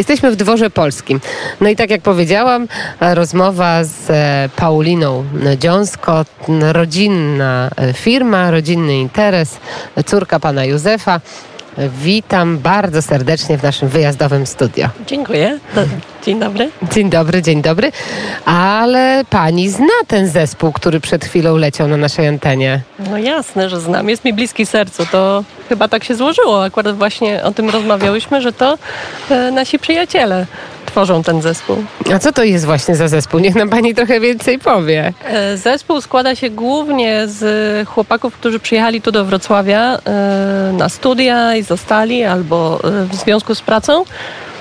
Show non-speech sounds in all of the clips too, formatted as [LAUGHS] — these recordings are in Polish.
Jesteśmy w dworze polskim. No i tak jak powiedziałam, rozmowa z e, Pauliną Dziąsko, rodzinna e, firma, rodzinny interes, córka pana Józefa. Witam bardzo serdecznie w naszym wyjazdowym studio. Dziękuję. Dzień dobry. Dzień dobry, dzień dobry. Ale pani zna ten zespół, który przed chwilą leciał na naszej antenie. No jasne, że znam. Jest mi bliski sercu. To chyba tak się złożyło. Akurat właśnie o tym rozmawiałyśmy, że to e, nasi przyjaciele tworzą ten zespół. A co to jest właśnie za zespół? Niech nam pani trochę więcej powie. E, Zespół składa się głównie z chłopaków, którzy przyjechali tu do Wrocławia e, na studia i zostali albo e, w związku z pracą.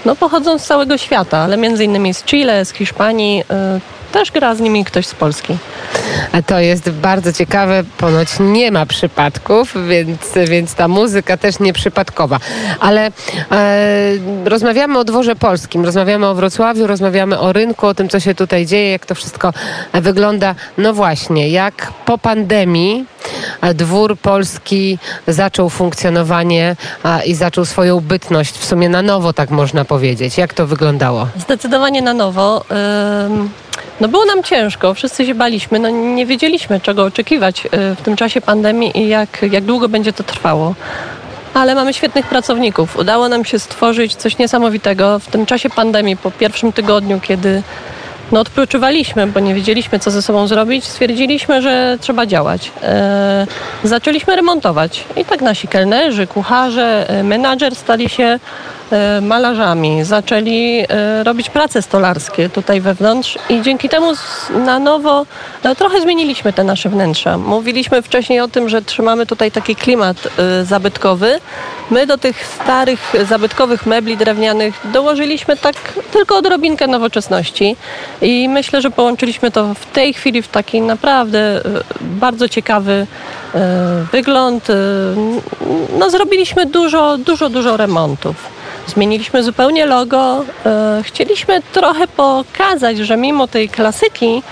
No pochodzą z całego świata, ale między innymi z Chile, z Hiszpanii. Też gra z nimi ktoś z Polski. A to jest bardzo ciekawe, ponoć nie ma przypadków, więc, więc ta muzyka też nieprzypadkowa. Ale e, rozmawiamy o dworze polskim, rozmawiamy o Wrocławiu, rozmawiamy o rynku, o tym, co się tutaj dzieje, jak to wszystko wygląda. No właśnie, jak po pandemii dwór polski zaczął funkcjonowanie i zaczął swoją bytność w sumie na nowo, tak można powiedzieć. Jak to wyglądało? Zdecydowanie na nowo. No było nam ciężko, wszyscy się baliśmy, no nie wiedzieliśmy czego oczekiwać y, w tym czasie pandemii i jak, jak długo będzie to trwało. Ale mamy świetnych pracowników. Udało nam się stworzyć coś niesamowitego w tym czasie pandemii, po pierwszym tygodniu, kiedy no, odpoczywaliśmy, bo nie wiedzieliśmy, co ze sobą zrobić. Stwierdziliśmy, że trzeba działać. E, zaczęliśmy remontować. I tak nasi kelnerzy, kucharze, e, menadżer stali się e, malarzami. Zaczęli e, robić prace stolarskie tutaj wewnątrz i dzięki temu z- na nowo no, trochę zmieniliśmy te nasze wnętrza. Mówiliśmy wcześniej o tym, że trzymamy tutaj taki klimat e, zabytkowy. My do tych starych, zabytkowych mebli drewnianych dołożyliśmy tak tylko odrobinkę nowoczesności i myślę, że połączyliśmy to w tej chwili w taki naprawdę e, bardzo ciekawy e, wygląd. E, No, zrobiliśmy dużo, dużo, dużo remontów. Zmieniliśmy zupełnie logo. Chcieliśmy trochę pokazać, że mimo tej klasyki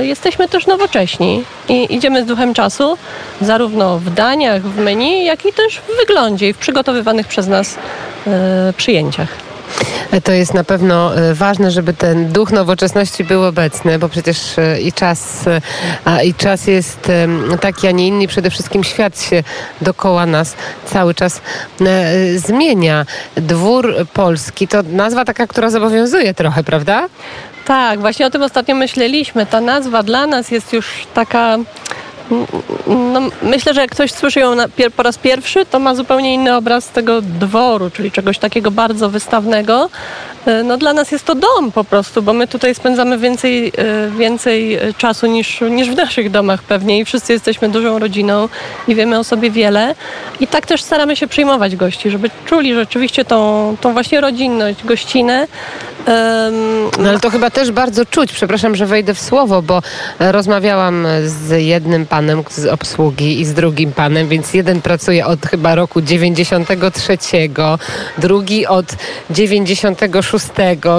jesteśmy też nowocześni i idziemy z duchem czasu, zarówno w daniach, w menu, jak i też w wyglądzie i w przygotowywanych przez nas przyjęciach. To jest na pewno e, ważne, żeby ten duch nowoczesności był obecny, bo przecież e, i czas, e, i czas jest taki, a nie inny. Przede wszystkim świat się dokoła nas cały czas zmienia. Dwór polski to nazwa taka, która zobowiązuje trochę, prawda? Tak, właśnie o tym ostatnio myśleliśmy. Ta nazwa dla nas jest już taka. No, myślę, że jak ktoś słyszy ją po raz pierwszy, to ma zupełnie inny obraz tego dworu, czyli czegoś takiego bardzo wystawnego. E, No, dla nas jest to dom po prostu, bo my tutaj spędzamy więcej, e, więcej e, czasu niż, niż w naszych domach pewnie i wszyscy jesteśmy dużą rodziną i wiemy o sobie wiele. I tak też staramy się przyjmować gości, żeby czuli rzeczywiście tą, tą właśnie rodzinność, gościnę. No ale to chyba też bardzo czuć. Przepraszam, że wejdę w słowo, bo e, rozmawiałam z jednym panem z obsługi i z drugim panem, więc jeden pracuje od chyba roku 93, drugi od 96,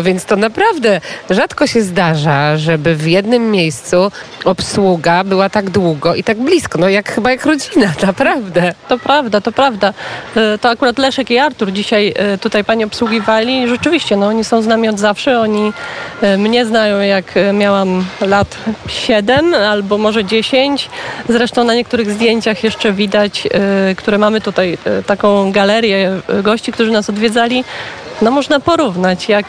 więc to naprawdę rzadko się zdarza, żeby w jednym miejscu obsługa była tak długo i tak blisko. No jak chyba jak rodzina, [LAUGHS] naprawdę. To prawda, to prawda. E, To akurat Leszek i Artur dzisiaj e, tutaj pani obsługiwali. Rzeczywiście, no oni są z nami od zawsze. Oni e, mnie znają jak e, miałam lat 7 albo może 10. Zresztą na niektórych zdjęciach jeszcze widać, e, które mamy tutaj taką galerię gości, którzy nas odwiedzali. No można porównać, jak,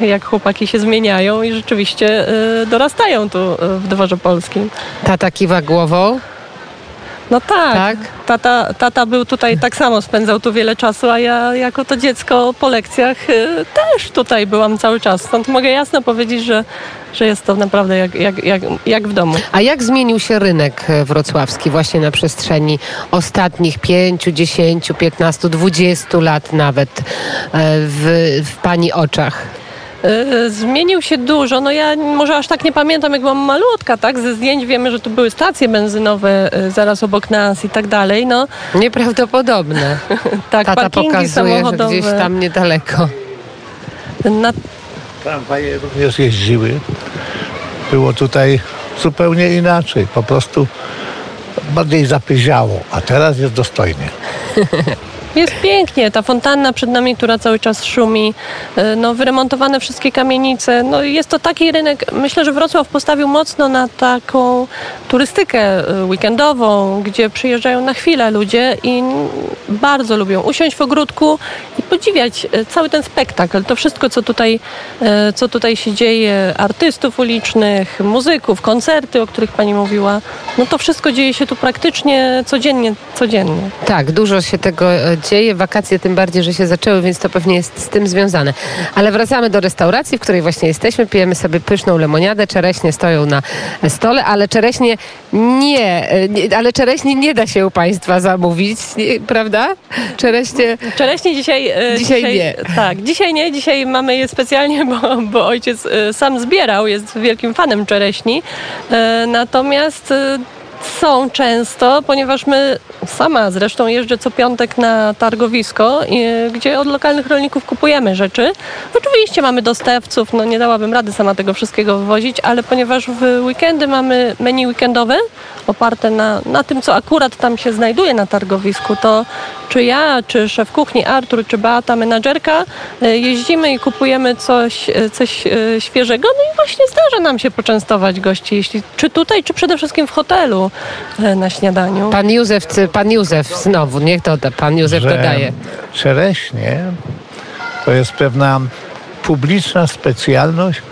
jak chłopaki się zmieniają i rzeczywiście dorastają tu w dworze polskim. Tata kiwa głową. No tak. Tak? Tata, tata był tutaj tak samo, spędzał tu wiele czasu, a ja jako to dziecko po lekcjach y, też tutaj byłam cały czas. Stąd mogę jasno powiedzieć, że, że jest to naprawdę jak, jak, jak, jak w domu. A jak zmienił się rynek e, wrocławski właśnie na przestrzeni ostatnich 5, 10, 15, 20 lat nawet e, w, w Pani oczach? Y, Zmienił się dużo. No ja może aż tak nie pamiętam, jak byłam malutka, tak? Ze zdjęć wiemy, że tu były stacje benzynowe y, zaraz obok nas i tak dalej. No Nieprawdopodobne. [LAUGHS] tak, Tata parkingi samochodowe. gdzieś tam niedaleko. Na, Tramwaje również jeździły. Było tutaj zupełnie inaczej. Po prostu bardziej zapyziało, a teraz jest dostojnie. [LAUGHS] Jest pięknie. Ta fontanna przed nami, która cały czas szumi. E, no, wyremontowane wszystkie kamienice. No, jest to taki rynek. Myślę, że Wrocław postawił mocno na taką turystykę e, weekendową, gdzie przyjeżdżają na chwilę ludzie i bardzo lubią usiąść w ogródku i podziwiać e, cały ten spektakl. To wszystko, co tutaj, co tutaj się dzieje, artystów ulicznych, muzyków, koncerty, o których pani mówiła. No to wszystko dzieje się tu praktycznie codziennie, codziennie. Tak, dużo się tego dzieje. Wakacje tym bardziej, że się zaczęły, więc to pewnie jest z tym związane. Ale wracamy do restauracji, w której właśnie jesteśmy. Pijemy sobie pyszną lemoniadę. Czereśnie stoją na stole, ale czereśnie nie, ale czereśnie nie da się u Państwa zamówić, prawda? Czereśnie... Czereśnie dzisiaj, e, dzisiaj... Dzisiaj nie. Tak, dzisiaj nie. Dzisiaj mamy je specjalnie, bo, bo ojciec e, sam zbierał, jest wielkim fanem czereśni. E, natomiast są często, ponieważ my sama zresztą jeżdżę co piątek na targowisko, gdzie od lokalnych rolników kupujemy rzeczy. Oczywiście mamy dostawców, no nie dałabym rady sama tego wszystkiego wywozić, ale ponieważ w weekendy mamy menu weekendowe oparte na, na tym, co akurat tam się znajduje na targowisku, to czy ja, czy szef kuchni Artur, czy Beata, menadżerka, e, jeździmy i kupujemy coś, e, coś e, świeżego, no i właśnie zdarza nam się poczęstować gości, jeśli, czy tutaj, czy przede wszystkim w hotelu na śniadaniu. Pan Józef, pan Józef znowu, niech to pan Józef dodaje. Czereśnie to jest pewna publiczna specjalność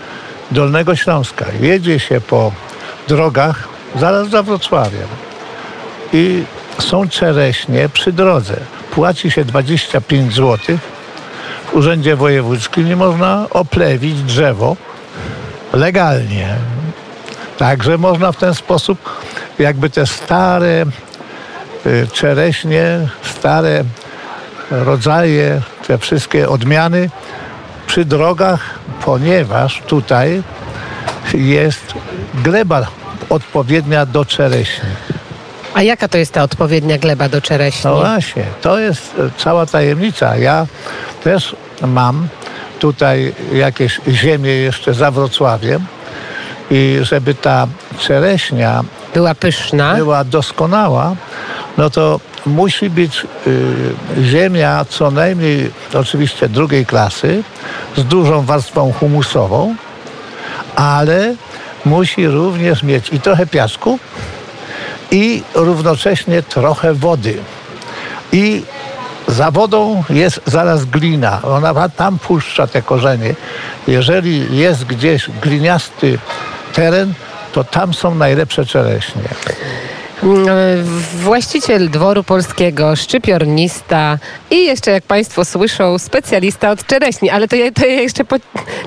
Dolnego Śląska. Jedzie się po drogach zaraz za Wrocławiem i są czereśnie przy drodze. Płaci się 25 zł. W Urzędzie Wojewódzkim nie można oplewić drzewo legalnie. Także można w ten sposób jakby te stare y, czereśnie, stare rodzaje, te wszystkie odmiany przy drogach, ponieważ tutaj jest gleba odpowiednia do czereśni. A jaka to jest ta odpowiednia gleba do czereśni? No właśnie, to jest e, cała tajemnica. Ja też mam tutaj jakieś ziemię jeszcze za Wrocławiem i żeby ta czereśnia była pyszna, była doskonała, no to musi być y, ziemia co najmniej oczywiście drugiej klasy z dużą warstwą humusową, ale musi również mieć i trochę piasku, i równocześnie trochę wody. I za wodą jest zaraz glina. Ona tam puszcza te korzenie. Jeżeli jest gdzieś gliniasty teren, to tam są najlepsze czereśnie. Właściciel dworu polskiego, szczypiornista i jeszcze, jak Państwo słyszą, specjalista od czereśni. Ale to ja, to ja jeszcze po,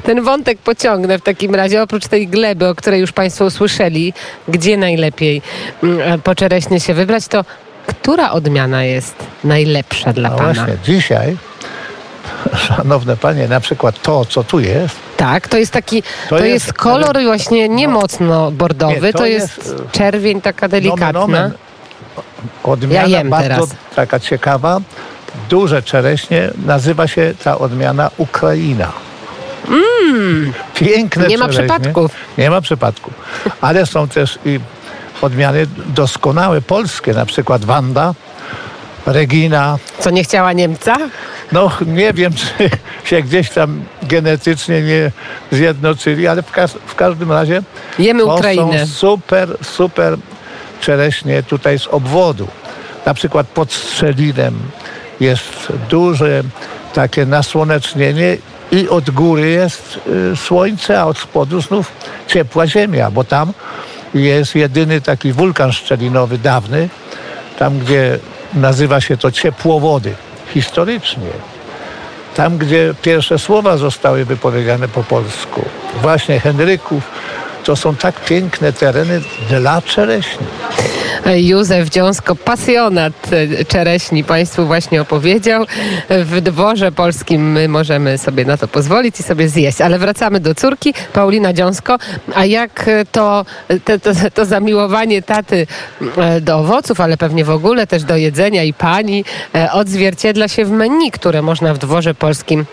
ten wątek pociągnę w takim razie, oprócz tej gleby, o której już Państwo usłyszeli, gdzie najlepiej mm, po czereśnie się wybrać, to która odmiana jest najlepsza dla no Pana? Właśnie, dzisiaj szanowne panie, na przykład to, co tu jest. Tak, to jest taki, to, to jest, jest, kolor właśnie nie no, mocno bordowy, nie, to, to, jest, jest czerwień taka delikatna. Nomen. Odmiana ja bardzo teraz. taka ciekawa, duże czereśnie, nazywa się ta odmiana Ukraina. Mm, [LAUGHS] Piękne Nie ma przypadków. Nie ma przypadków. Ale są też i odmiany doskonałe polskie, na przykład Wanda, Regina. Co nie chciała Niemca? No nie wiem, czy się gdzieś tam genetycznie nie zjednoczyli, ale w, ka w każdym razie Jemy Ukrainę. są super, super czereśnie tutaj z obwodu. Na przykład pod Strzelinem jest duże takie nasłonecznienie i od góry jest y, słońce, a od spodu znów ciepła ziemia, bo tam jest jedyny taki wulkan szczelinowy dawny, tam gdzie nazywa się to ciepłowody historycznie. Tam, gdzie pierwsze słowa zostały wypowiedziane po polsku, właśnie Henryków, to są tak piękne tereny dla czereśni. Józef Dziąsko, pasjonat czereśni, Państwu właśnie opowiedział. W dworze polskim my możemy sobie na to pozwolić i sobie zjeść. Ale wracamy do córki, Paulina Dziąsko. A jak to, to, to, to zamiłowanie taty e, do owoców, ale pewnie w ogóle też do jedzenia i pani e, odzwierciedla się w menu, które można w dworze polskim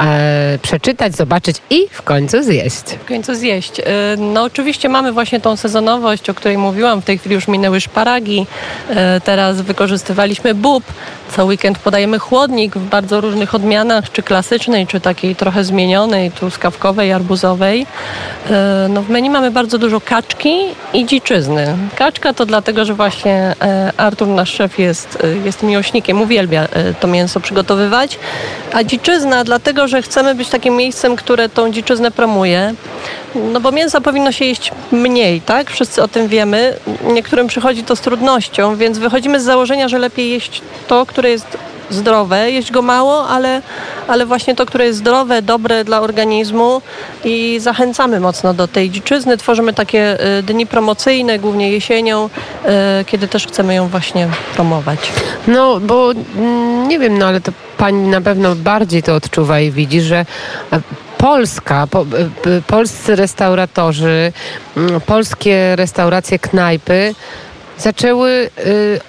e, przeczytać, zobaczyć i w końcu zjeść. W końcu zjeść. E, no oczywiście mamy właśnie tą sezonowość, o której mówiłam. W tej chwili już minęły szparagi, e, teraz wykorzystywaliśmy bób. Co weekend podajemy chłodnik w bardzo różnych odmianach, czy klasycznej, czy takiej trochę zmienionej, truskawkowej, arbuzowej. E, No w menu mamy bardzo dużo kaczki i dziczyzny. Kaczka to dlatego, że właśnie e, Artur, nasz szef, jest, e, jest miłośnikiem, uwielbia to mięso przygotowywać. A dziczyzna dlatego, że chcemy być takim miejscem, które tą dziczyznę promuje. No bo mięsa powinno się jeść mniej, tak? Wszyscy o tym wiemy. Niektórym przychodzi to z trudnością, więc wychodzimy z założenia, że lepiej jeść to, które jest zdrowe, jeść go mało, ale, ale właśnie to, które jest zdrowe, dobre dla organizmu i zachęcamy mocno do tej dziczyzny. Tworzymy takie y, dni promocyjne, głównie jesienią, y, kiedy też chcemy ją właśnie promować. No, bo mm, nie wiem, no ale to pani na pewno bardziej to odczuwa i widzi, że e, Polska, po, e, polscy restauratorzy, mm, polskie restauracje, knajpy zaczęły, y,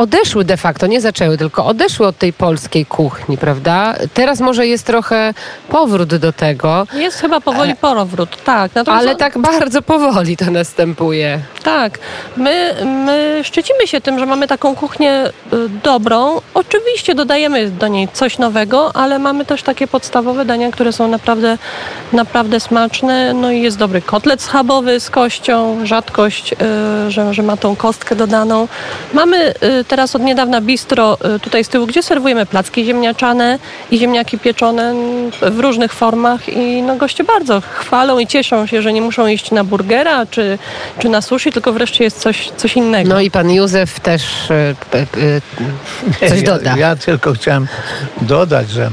odeszły de facto, nie zaczęły, tylko odeszły od tej polskiej kuchni, prawda? Teraz może jest trochę powrót do tego, Jest chyba powoli powrót, tak. Natomiast ale tak bardzo powoli to następuje. Tak, my, my szczycimy się tym, że mamy taką kuchnię y, dobrą. Oczywiście dodajemy do niej coś nowego, ale mamy też takie podstawowe dania, które są naprawdę, naprawdę smaczne. No i jest dobry kotlet schabowy z kością, rzadkość, y, że, że ma tą kostkę dodaną. Mamy y, teraz od niedawna bistro y, tutaj z tyłu, gdzie serwujemy placki ziemniaczane i ziemniaki pieczone w różnych formach i no, goście bardzo chwalą i cieszą się, że nie muszą iść na burgera czy, czy na sushi, tylko wreszcie jest coś, coś innego. No i pan Józef też y, y, coś ja, doda. Ja tylko chciałem dodać, że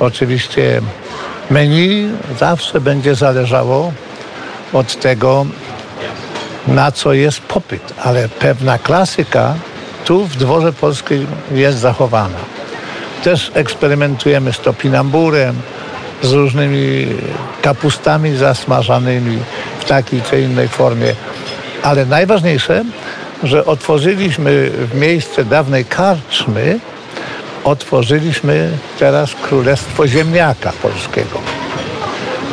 oczywiście menu zawsze będzie zależało od tego, na co jest popyt, ale pewna klasyka tu w dworze polskim jest zachowana. Też eksperymentujemy z topinamburem, z różnymi kapustami zasmażanymi w takiej czy innej formie. Ale najważniejsze, że otworzyliśmy w miejsce dawnej karczmy, otworzyliśmy teraz Królestwo Ziemniaka Polskiego.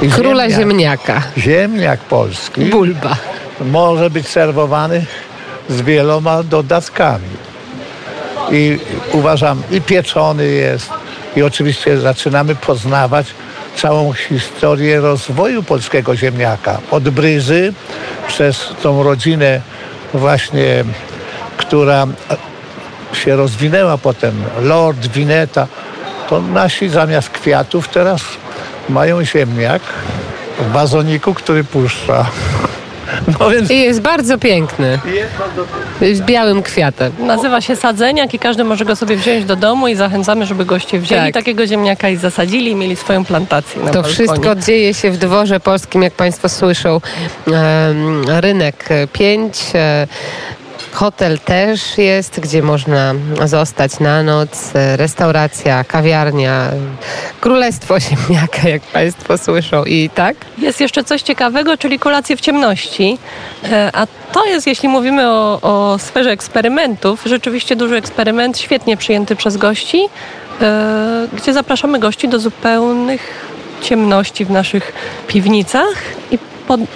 I Króla ziemniak- ziemniaka. Ziemniak polski Bulba. może być serwowany z wieloma dodatkami. I uważam, i pieczony jest, i oczywiście zaczynamy poznawać całą historię rozwoju polskiego ziemniaka. Od Bryzy przez tą rodzinę właśnie, która się rozwinęła potem, Lord Wineta, to nasi zamiast kwiatów teraz mają ziemniak w wazoniku, który puszcza. No więc I jest bardzo piękny. Z białym kwiatem. Nazywa się sadzeniak i każdy może go sobie wziąć do domu i zachęcamy, żeby goście wzięli Tak. takiego ziemniaka i zasadzili i mieli swoją plantację na To balkonie. wszystko dzieje się w dworze polskim, jak Państwo słyszą. Rynek 5. Hotel też jest, gdzie można zostać na noc. Restauracja, kawiarnia, królestwo [LAUGHS] ziemniaka, jak Państwo słyszą. I tak? Jest jeszcze coś ciekawego, czyli kolacje w ciemności. E, A to jest, jeśli mówimy o, o sferze eksperymentów, rzeczywiście duży eksperyment, świetnie przyjęty przez gości, e, gdzie zapraszamy gości do zupełnych ciemności w naszych piwnicach i,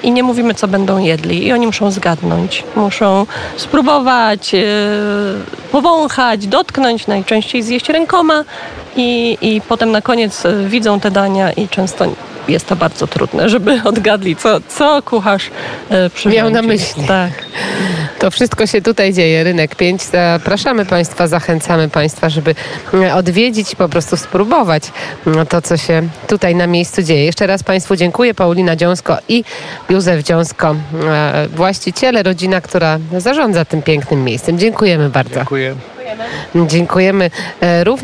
i nie mówimy, co będą jedli. I oni muszą zgadnąć. Muszą spróbować, e, powąchać, dotknąć, najczęściej zjeść rękoma i, i potem na koniec e, widzą te dania i często jest to bardzo trudne, żeby [LAUGHS] odgadli, co, co kucharz przyrządził. Miał na myśli. Tak. To wszystko się tutaj dzieje. Rynek 5. Zapraszamy Państwa, zachęcamy Państwa, żeby e, odwiedzić i po prostu spróbować mm, to, co się tutaj na miejscu dzieje. Jeszcze raz Państwu dziękuję. Paulina Dziąsko i Józef Dziąsko, e, właściciele, rodzina, która zarządza tym pięknym miejscem. Dziękujemy bardzo. dziękuję. Dziękujemy e, również.